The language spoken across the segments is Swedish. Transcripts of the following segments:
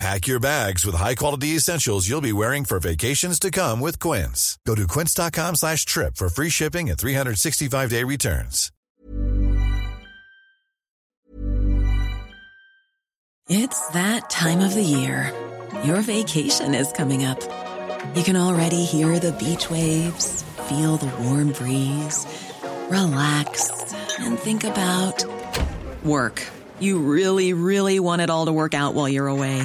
Pack your bags with high-quality essentials you'll be wearing for vacations to come with Quince. Go to quince.com slash trip for free shipping and 365-day returns. It's that time of the year. Your vacation is coming up. You can already hear the beach waves, feel the warm breeze, relax, and think about work. You really, really want it all to work out while you're away.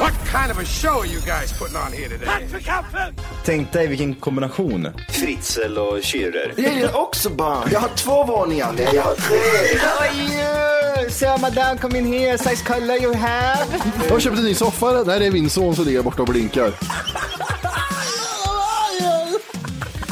What kind of a show are you guys putting on here today? Tänk dig vilken kombination. Fritzel och Schürrer. Jag gillar också barn. Jag har två våningar. Nej, jag har tre. Oj, so madame, come in here. Size color you have. Jag har köpt en ny soffa. Där är min son som ligger borta och blinkar.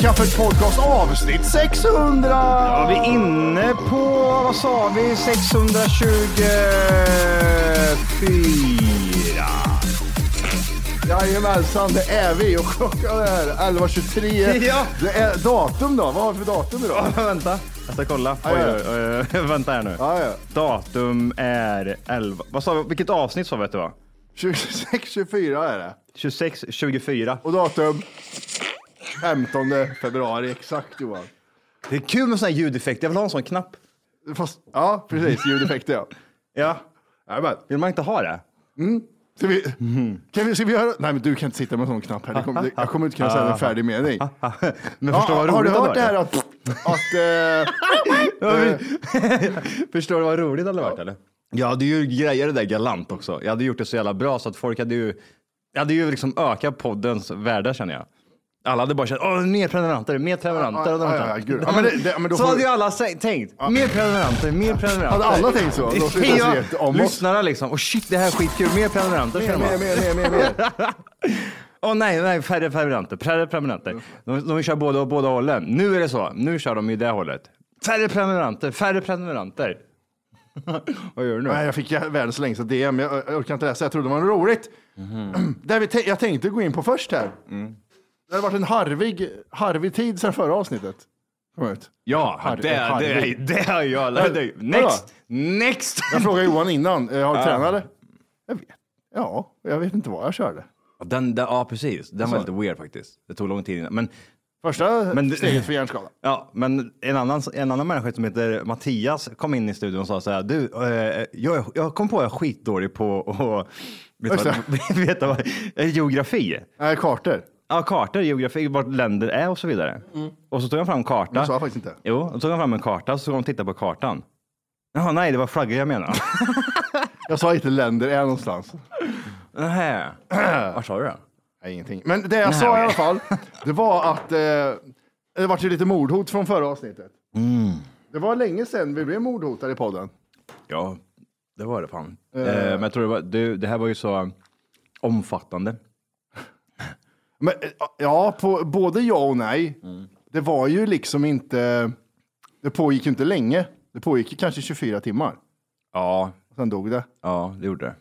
Kaffet podcast avsnitt 600. Ja, vi är inne på, vad sa vi, 624. Jajamensan, det är vi och klockan är 11.23. Ja. Det är datum då? Vad har vi för datum idag? Ja, vänta, jag ska kolla. Oj, ja. oj, oj, vänta här nu. Ja, ja. Datum är 11. Vad sa vi? Vilket avsnitt sa vi att det var? 26-24 är det. 26, 24. Och datum 15 februari exakt Johan. Det är kul med sådana här ljudeffekter. Jag vill ha en sån knapp. Fast, ja, precis. Ljudeffekter ja. Ja, Jajamän. vill man inte ha det? Ska vi, kan vi, ska vi göra? Nej, men du kan inte sitta med en sån knapp här. Det kommer, jag kommer inte kunna säga en färdig mening. Men förstå vad roligt har du hört det här att... att eh, Förstår du vad roligt det hade varit eller? Jag hade ju grejat det där galant också. Jag hade gjort det så jävla bra så att folk hade ju, jag hade ju liksom ökat poddens värde känner jag. Alla hade bara känt, åh, mer prenumeranter, mer prenumeranter. Ja, ja, ja, ja, men det- det- men då så får- hade ju alla tänkt, mer prenumeranter, mer prenumeranter. Hade alla tänkt så? Då ja, om lyssnarna liksom, och shit det här är skitkul, mer prenumeranter. mer, mer, mer, mer, mer. Åh nej, nej, färre prenumeranter, färre prenumeranter. De, de kör båda, båda hållen. Nu är det så, nu kör de i det hållet. Färre prenumeranter, färre prenumeranter. Vad gör du nu? Nej, jag fick världens längsta DM, jag, jag orkar inte läsa. Jag trodde det var roligt. Där vi tä- jag tänkte gå in på först här. Det har varit en harvig, harvig tid sedan förra avsnittet. kom ut. Ja, Harry- det, Harry. det, det har jag lärt dig. Next! Next! Jag frågade Johan innan, eh, har du tränat? Jag vet. Ja, jag vet inte vad jag körde. Den, den, ja, precis. Den var Så. lite weird faktiskt. Det tog lång tid innan. Men, Första Men det- steget för hjärnskada. ja, men en, annan, en annan människa som heter Mattias kom in i studion och sa så här, du, eh, jag, jag kom på att jag är skitdålig på att veta, vad, veta vad, geografi. Nej, kartor. Ja, kartor, geografi, vart länder är och så vidare. Och så tog han fram karta. Det sa jag faktiskt inte. Jo, och så tog han fram en karta så de tittade på kartan. Jaha, nej, det var flaggor jag menade. Jag sa inte länder är någonstans. Nähä. Vad sa du då? Nej, ingenting. Men det jag sa i alla fall, det var att eh, det var ju lite mordhot från förra avsnittet. Mm. Det var länge sedan vi blev mordhotade i podden. Ja, det var det fan. Eh. Eh, men jag tror det, var, det, det här var ju så omfattande. Men, eh, ja, på både ja och nej. Mm. Det var ju liksom inte, det pågick ju inte länge. Det pågick kanske 24 timmar. Ja, Sen dog det. ja, det gjorde det.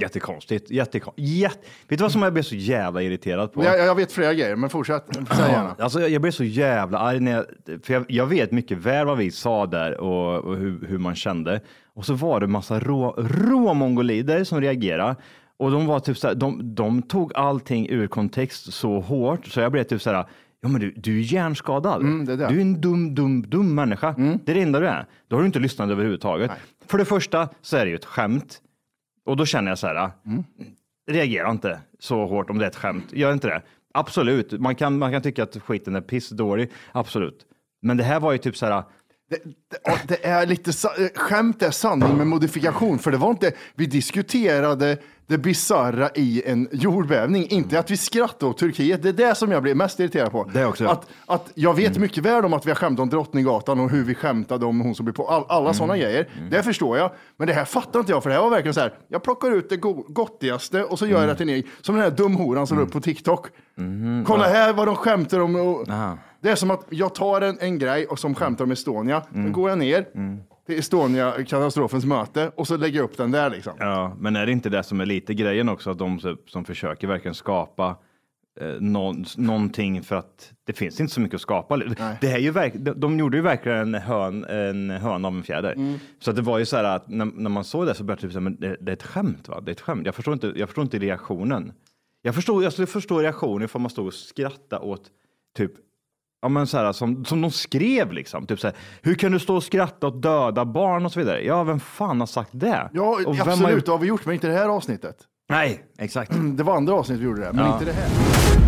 Jättekonstigt. Jättekon... Jätte... Vet du vad som jag blev så jävla irriterad på? Jag, jag vet flera grejer, men fortsätt. Säg gärna. Alltså, jag jag blev så jävla arg när jag, för jag, jag vet mycket väl vad vi sa där och, och hur, hur man kände. Och så var det massa rå, rå mongolider som reagerade. Och de var typ så här, de, de tog allting ur kontext så hårt så jag blev typ så här, ja men du, du är hjärnskadad. Mm, det är det. Du är en dum, dum, dum människa. Det är det enda du är. Då har du inte lyssnat överhuvudtaget. För det första så är det ju ett skämt. Och då känner jag så här, reagera inte så hårt om det är ett skämt. Gör inte det. Absolut, man kan, man kan tycka att skiten är pissdålig. Absolut. Men det här var ju typ så här, Det, det, ja, det är lite, eh, skämt är sanning med modifikation, för det var inte, vi diskuterade det bizarra i en jordbävning, inte att vi skrattade åt Turkiet. Det är det som jag blir mest irriterad på. Det också. Att, att jag vet mycket väl om att vi har skämtat om Drottninggatan och hur vi skämtade om hon som blir på, all, alla sådana grejer. Det förstår jag. Men det här fattar inte jag, för det här var verkligen så här, jag plockar ut det go- gottigaste och så gör jag det till ni, som den här dumhoran som la upp på TikTok. Kolla här vad de skämtar om. Och, Aha. Det är som att jag tar en, en grej och som skämtar om Estonia. Mm. Då går jag ner till Estonia-katastrofens möte och så lägger jag upp den där liksom. ja, men är det inte det som är lite grejen också, att de som, som försöker verkligen skapa eh, någon, någonting för att det finns inte så mycket att skapa. Det är ju verk, de, de gjorde ju verkligen en hön, en hön av en fjäder. Mm. Så att det var ju så här att när, när man såg det så började det typ så här, men det, det är ett skämt va? Det är ett skämt. Jag förstår inte, jag förstår inte reaktionen. Jag förstår, jag skulle förstå reaktionen ifall man stod och skrattade åt typ Ja, men så här, som, som de skrev liksom. Typ så här, hur kan du stå och skratta åt döda barn och så vidare? Ja, vem fan har sagt det? Ja, Och vem har absolut, gjort- det har vi gjort, men inte det här avsnittet. Nej, exakt. Det var andra avsnitt vi gjorde det, men Ja. inte det här.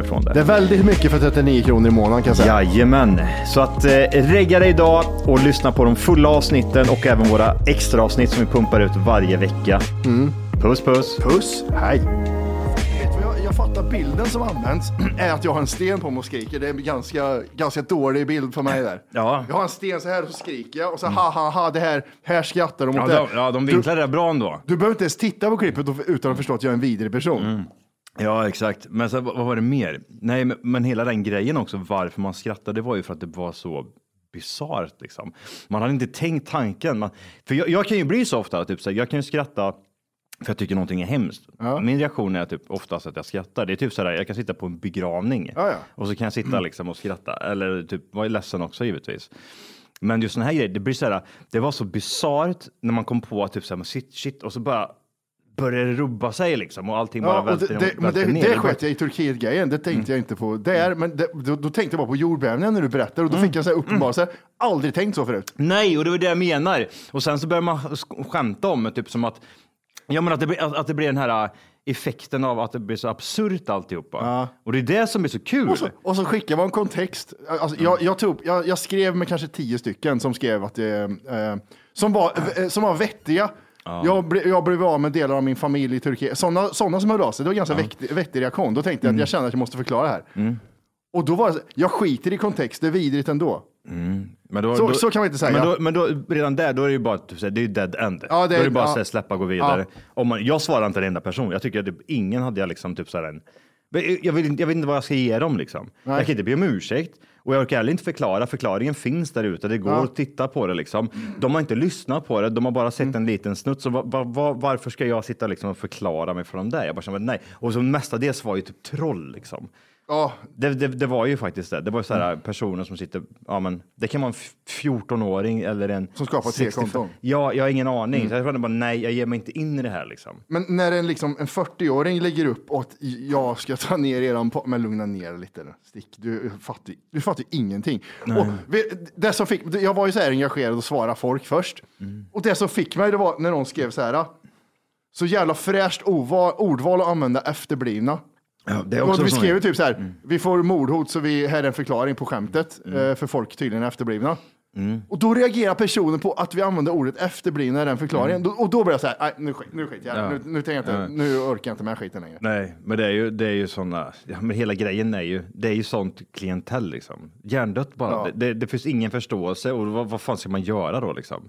ifrån det. Det är väldigt mycket för 39 kronor i månaden kan jag säga. Jajamän, så att eh, regga dig idag och lyssna på de fulla avsnitten och även våra extra avsnitt som vi pumpar ut varje vecka. Puss puss! Puss, hej! Jag, jag fattar bilden som används är att jag har en sten på mig och skriker. Det är en ganska, ganska dålig bild för mig där. Ja. Jag har en sten så här och så skriker jag och så ha ha ha, det här, här skrattar de åt Ja, det. de, ja, de vinklar det bra ändå. du behöver inte ens titta på klippet utan att förstå att jag är en vidrig person. Ja, exakt. Men så, vad var det mer? Nej, men, men hela den grejen också, varför man skrattade, det var ju för att det var så bisarrt. Liksom. Man hade inte tänkt tanken. Man, för jag, jag kan ju bli så ofta, typ, så här, jag kan ju skratta för jag tycker någonting är hemskt. Min reaktion är typ oftast att jag skrattar. Det är typ sådär, jag kan sitta på en begravning Ja, ja. och så kan jag sitta liksom och skratta. Eller typ vara ledsen också givetvis. Men just den här grejen, det blir såhär, det var så bisarrt när man kom på att typ såhär, men shit, shit, och så bara började det rubba sig liksom och allting bara Ja, välter, det, det, men välter det, ner. det sket jag i Turkiet-grejen, det tänkte jag inte på Mm. där, men det, då, då tänkte jag bara på jordbävningen när du berättade och då fick jag så här uppenbara sig, aldrig tänkt så förut. Nej, och det var det jag menar. Och sen så börjar man sk- skämta om det, typ som att, ja, men att, det att, att det blir den här äh, effekten av att det blir så absurt alltihopa. Och det är det som är så kul. Och så, och så skickade man en kontext. Alltså, jag, jag, tog, jag, jag skrev med kanske tio stycken som skrev att det, eh, som, var, eh, som var vettiga. Jag, ble, jag blev av med delar av min familj i Turkiet. Sådana, sådana som hörde av sig, det var en ganska vettig, vettig reaktion. Då tänkte jag att jag kände att jag måste förklara det här. Och då var det, så- jag skiter i kontext, det är vidrigt ändå. Men då, Så- då, så kan man inte säga. Men, då, men då, redan där, då är det ju bara här, det är ju dead end. Ja, det då är det bara ja. att släppa och gå vidare. Om man, jag svarar inte en enda person. Jag tycker att typ, ingen hade jag liksom typ så här en... Men Jag vet, inte- jag vet inte vad jag ska ge dem liksom. Nej. Jag kan inte be om ursäkt och jag orkar heller inte förklara. Förklaringen finns där ute. Det går Ja. att titta på det liksom. De har inte lyssnat på det. De har bara sett Mm. en liten snutt. Så va, va, va, varför ska jag sitta liksom och förklara mig för dem där? Jag bara känner nej. Och så mestadels var ju typ troll liksom. Ja, Det, det, det var ju faktiskt det. Det var så här personer som sitter, ja men det kan vara en f- 14-åring eller en... Som skapar tre 65 konton. Ja, jag har ingen aning. Så jag kände bara nej, jag ger mig inte in i det här liksom. Men när en, liksom, en 40-åring lägger upp att jag ska ta ner eran po- Men lugna ner lite. Stick, du fattar, du fattar ingenting. Och det som fick, jag var ju så här engagerad och svara folk först. Mm. Och det som fick mig det var när någon skrev så här. Så jävla fräscht ordval att använda efterblivna. Ja, det är Och också vi sån- skrev ju typ så här, vi får mordhot så vi, här är en förklaring på skämtet, eh, för folk tydligen är efterblivna. Och då reagerar personen på att vi använder ordet efterblivna i den förklaringen. Då- Och då blir jag så här, nu, skit, nu skiter jag. Ja. nu, nu, tänker jag inte, Ja. nu orkar jag inte med skiten längre. Nej, men det är ju, det är ju sådana, ja, men hela grejen är ju, det är ju sånt klientell liksom. Hjärndött bara. Ja. Det, det, det finns ingen förståelse och vad, vad fan ska man göra då liksom?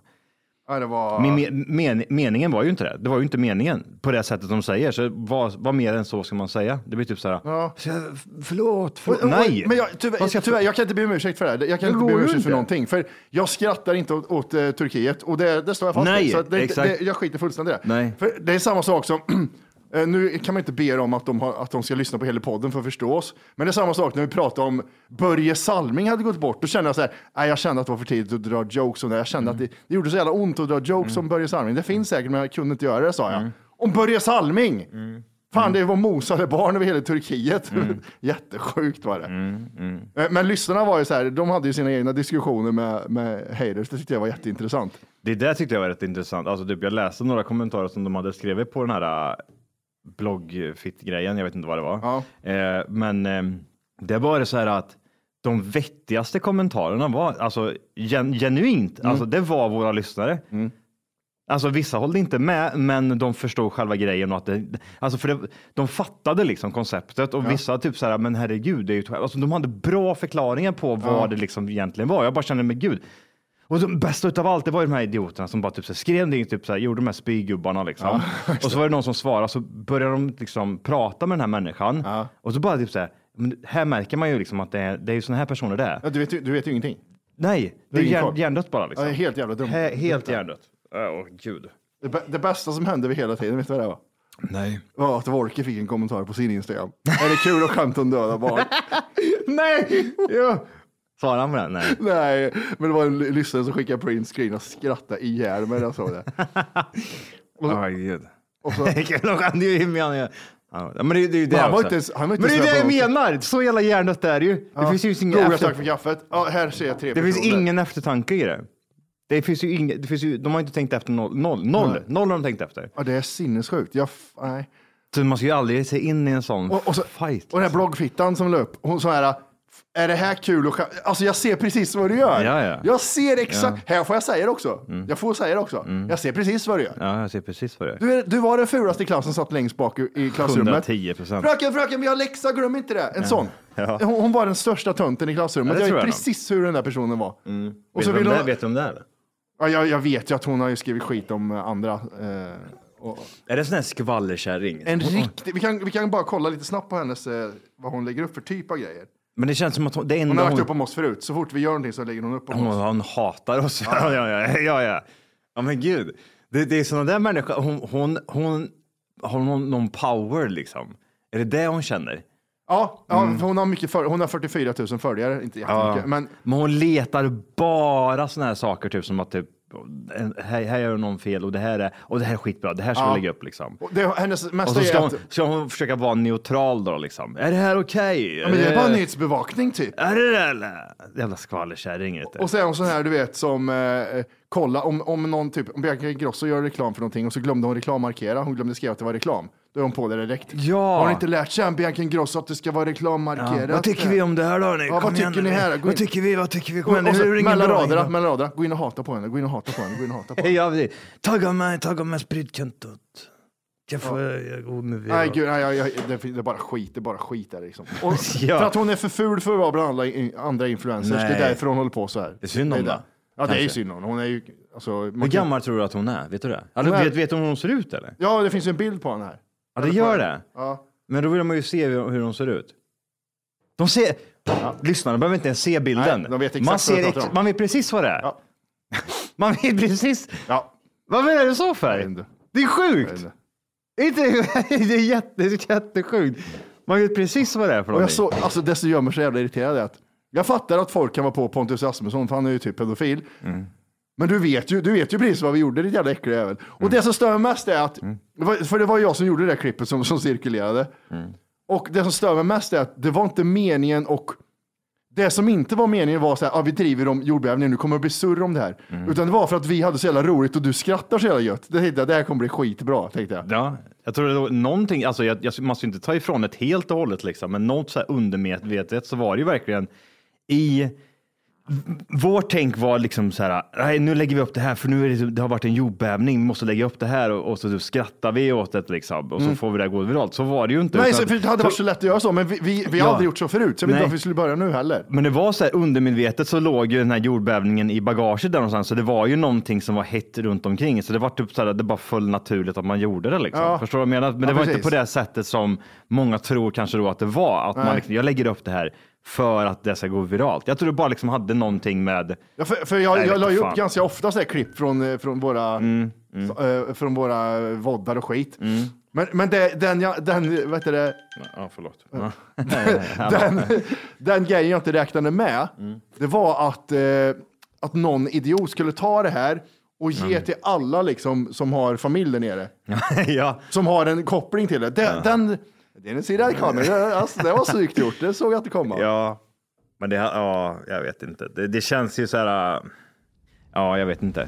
Ja, var... Men, men, men, meningen var ju inte det. Det var ju inte meningen på det sättet de säger. Så vad, vad mer än så ska man säga? Det blir typ så här, Ja. "Så jag- förlåt, förlåt. Nej. Men jag, tyvärr, tyvärr, jag kan inte be om ursäkt för det här. Jag kan Det inte be om ursäkt för inte. någonting. För jag skrattar inte åt, åt eh, Turkiet och det, det står jag fast Nej, vid. Så det, exakt. det, jag skiter fullständigt i det. Nej. För det är samma sak som, eh, nu kan man inte be dem att de, har, att de ska lyssna på hela podden för att förstå oss. Men det är samma sak när vi pratar om Börje Salming hade gått bort. Då kände jag så här, nej, jag kände att det var för tidigt att dra jokes om det. Jag kände Mm. att det, det gjorde så jävla ont att dra jokes om Börje Salming. Det finns säkert, men jag kunde inte göra det, sa Mm. jag. Om Börje Salming! Fan, det var mosade barn över hela Turkiet. Jättesjukt var det. Eh, Men lyssnarna var ju så här, de hade ju sina egna diskussioner med, med haters. Det tyckte jag var jätteintressant. Det där tyckte jag var rätt intressant. Alltså, typ, jag läste några kommentarer som de hade skrivit på den här bloggfitt-grejen. Jag vet inte vad det var. Eh, men eh, det var det så här att de vettigaste kommentarerna var alltså gen, genuint. Alltså, det var våra lyssnare. Alltså vissa hållde inte med, men de förstod själva grejen och att det, alltså för det, de fattade liksom konceptet och vissa typ så här, men herregud, det är ju, alltså de hade bra förklaringar på vad det liksom egentligen var. Jag bara kände, men gud. Och det bästa utav allt, det var ju de här idioterna som bara typ så här, skrev någonting, typ så här, gjorde de här spygubbarna liksom. och så var det någon som svarade, så började de liksom prata med den här människan och så bara typ så här, men här märker man ju liksom att det är, det är ju såna här personer det är. Ja, du, vet, du vet ju ingenting. Nej, det är koll. hjärndött bara liksom. Ja, helt jävla dumt. He, helt hjärndött. Åh gud. Det, det bästa som hände vid hela tiden, vet du vad det var? Nej. var att Wolke fick en kommentar på sin Instagram. är det kul att skämta om döda barn? Nej! Ja. Svarade han på den? Nej. Nej, men det var en ly- lyssnare som skickade print screen och skrattade ihjäl mig när jag såg det. Åh gud. Och så, De skämde ju med honom. Ja, men det, det är ju det Men han var också. inte ens- han var inte Men det är ens det jag menar. Så jävla hjärndött är det ju. Det finns ju ingen, Googla tack efter... för kaffet. Ja, här ser jag tre det finns personer. ingen eftertanke i det. Det finns ju inget, det finns ju, de har inte tänkt efter noll. Noll, noll, Nej. noll har de tänkt efter. Ja, det är sinnessjukt. Jag, nej. Så man ska ju aldrig se in i en sån Och, och, så, fight. och den här bloggfittan som upp, hon sa här, är det här kul skämta? Alltså jag ser precis vad du gör. Ja, ja. Jag ser exakt, här får jag säga det också. Jag får säga det också. Jag ser precis vad du gör. Ja, jag ser precis vad det är. Du, är, du var den fulaste i klassen som satt längst bak i klassrummet. 110 procent. Fröken, fröken, vi har läxa, glöm inte det. En sån. Ja. Hon, hon var den största tönten i klassrummet. Ja, jag vet precis hur den där personen var. Och Vet, så du vill hon, vet du om det är? ja, jag, jag vet ju att hon har ju skrivit skit om eh, andra. Eh, och, Är det sån här skvallerkärring? en riktig, vi, kan, vi kan bara kolla lite snabbt på hennes, eh, vad hon lägger upp för typ av grejer. Men det känns som att hon, det Hon enda har lagt hon, upp om oss förut. Så fort vi gör någonting så lägger hon upp om hon, oss. hon hatar oss. Ja, ja, ja. ja, ja. ja men gud. Det, det är såna där människor. Hon, hon, hon har någon, någon power liksom. Är det det hon känner? Ja, ja för hon, har mycket för, hon har 44 000 följare. Inte jättemycket. Men Men hon letar bara såna här saker, typ som att typ, här, här gör någon fel och det här är, och det här är skitbra, det här ska Ja. vi lägga upp liksom. och det, hennes Och mesta så är ska hon, att, ska hon försöka vara neutral då liksom. Är det här okej? ja, men det är bara nyhetsbevakning typ. Är det det eller? Jävla skvallerkärring du. Och så är hon sån här, du vet, som eh, kolla om, om någon typ, om Bianca Ingrosso gör reklam för någonting och så glömde hon reklammarkera, hon glömde skriva att det var reklam. Då är hon på det direkt. Ja. Har hon inte lärt sig än, Bianca Ingrosso, att det ska vara reklammarkerat? Vad tycker vi om det här då? hörni? Ja, vad tycker ni här? Vad tycker vi? Vad tycker vi? Kom igen, ringer mellan raderna, mellan raderna, gå in och hata på henne, gå in och hata på henne, gå in och hata på henne. Ja. Tagga mig, tagga mig spritkontot. Jag får, jag går med Nej, gud, nej, jag, jag, det, det är bara skit, det är bara skit där liksom. Och, Ja. För att hon är för ful för att vara bland alla in, andra influencers, det Nej. är därför hon håller på så här. Det är synd om det. det, Ja, det är synd om. Hon är ju, alltså, Hur kan- gammal tror du att hon är? Vet du det? Alltså, Hon är- vet, vet du hur hon ser ut eller? Ja, det finns en bild på henne här. Ja, det gör det. Ja. Men då vill man ju se hur, hur hon ser ut. De ser... Ja. Lyssnarna behöver inte ens se bilden. Nej, de vet exakt man, ser ex... man vet precis vad det är. Ja. Man vet precis. Ja. Vad är det så för? Det är sjukt. inte. Det är jätte, jättesjukt. Man vet precis vad det är för någonting. så, alltså det som gör mig så jävla irriterad är att jag fattar att folk kan vara på Pontus Rasmusson, för han är ju typ pedofil. Mm. Men du vet ju, du vet ju precis vad vi gjorde, ditt jävla äckliga jävel. Och Mm. det som stör mig mest är att, var- för det var jag som gjorde det där klippet som, som cirkulerade. Mm. Och det som stör mig mest är att det var inte meningen och det som inte var meningen var så här, ah, vi driver om jordbävningen, nu kommer det bli surr om det här. Mm. Utan det var för att vi hade så jävla roligt och du skrattar så jävla gött. Det tänkte jag, det här kommer bli skitbra, tänkte jag. Ja, jag tror det var någonting, alltså jag, jag måste inte ta ifrån det helt och hållet liksom, men något så här undermedvetet så var det ju verkligen i vårt tänk var liksom så här, nej nu lägger vi upp det här för nu det, det har varit en jordbävning, vi måste lägga upp det här och, och så skrattar vi åt det liksom och så får vi det gå viralt. Så var det ju inte. Nej, utan- så, det hade varit så lätt att göra så, men vi, vi, vi har Ja. aldrig gjort så förut, så jag vet inte varför vi skulle börja nu heller. Men det var så här undermedvetet så låg ju den här jordbävningen i bagaget där någonstans. Så det var ju någonting som var hett runt omkring. Så det var typ så här, det bara föll naturligt att man gjorde det liksom. Ja. Förstår du vad jag menar? Men det Ja, var inte precis. på det sättet som många tror kanske då att det var. Att man Nej. liksom, jag lägger upp det här för att det ska gå viralt. Jag tror det bara liksom hade någonting med Ja, för, för jag, Nej, jag la ju du upp. Mm, ganska ofta så här klipp från, eh, från våra, så, eh, från våra voddar och skit. Men, men det, den, jag, den, vet du det, Ja, förlåt. den, den grejen jag inte räknade med, Mm. det var att, eh, att någon idiot skulle ta det här och ge Mm. till alla liksom, som har familj där nere. ja. Som har en koppling till det. Den, den, det är en sida kameran. Alltså, det var snyggt gjort, det såg jag inte komma. ja, men det, ja, jag vet inte. Det, det känns ju så här, äh, ja, jag vet inte.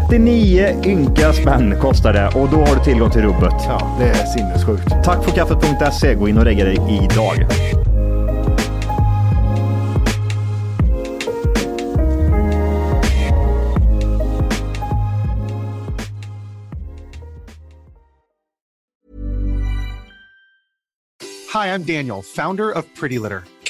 39 ynka spänn kostar det och då har du tillgång till rubbet. Ja, det är sinnessjukt. Tack för kaffet.se. Gå in och lägg dig idag. Hi, I'm Daniel, founder of Pretty Litter.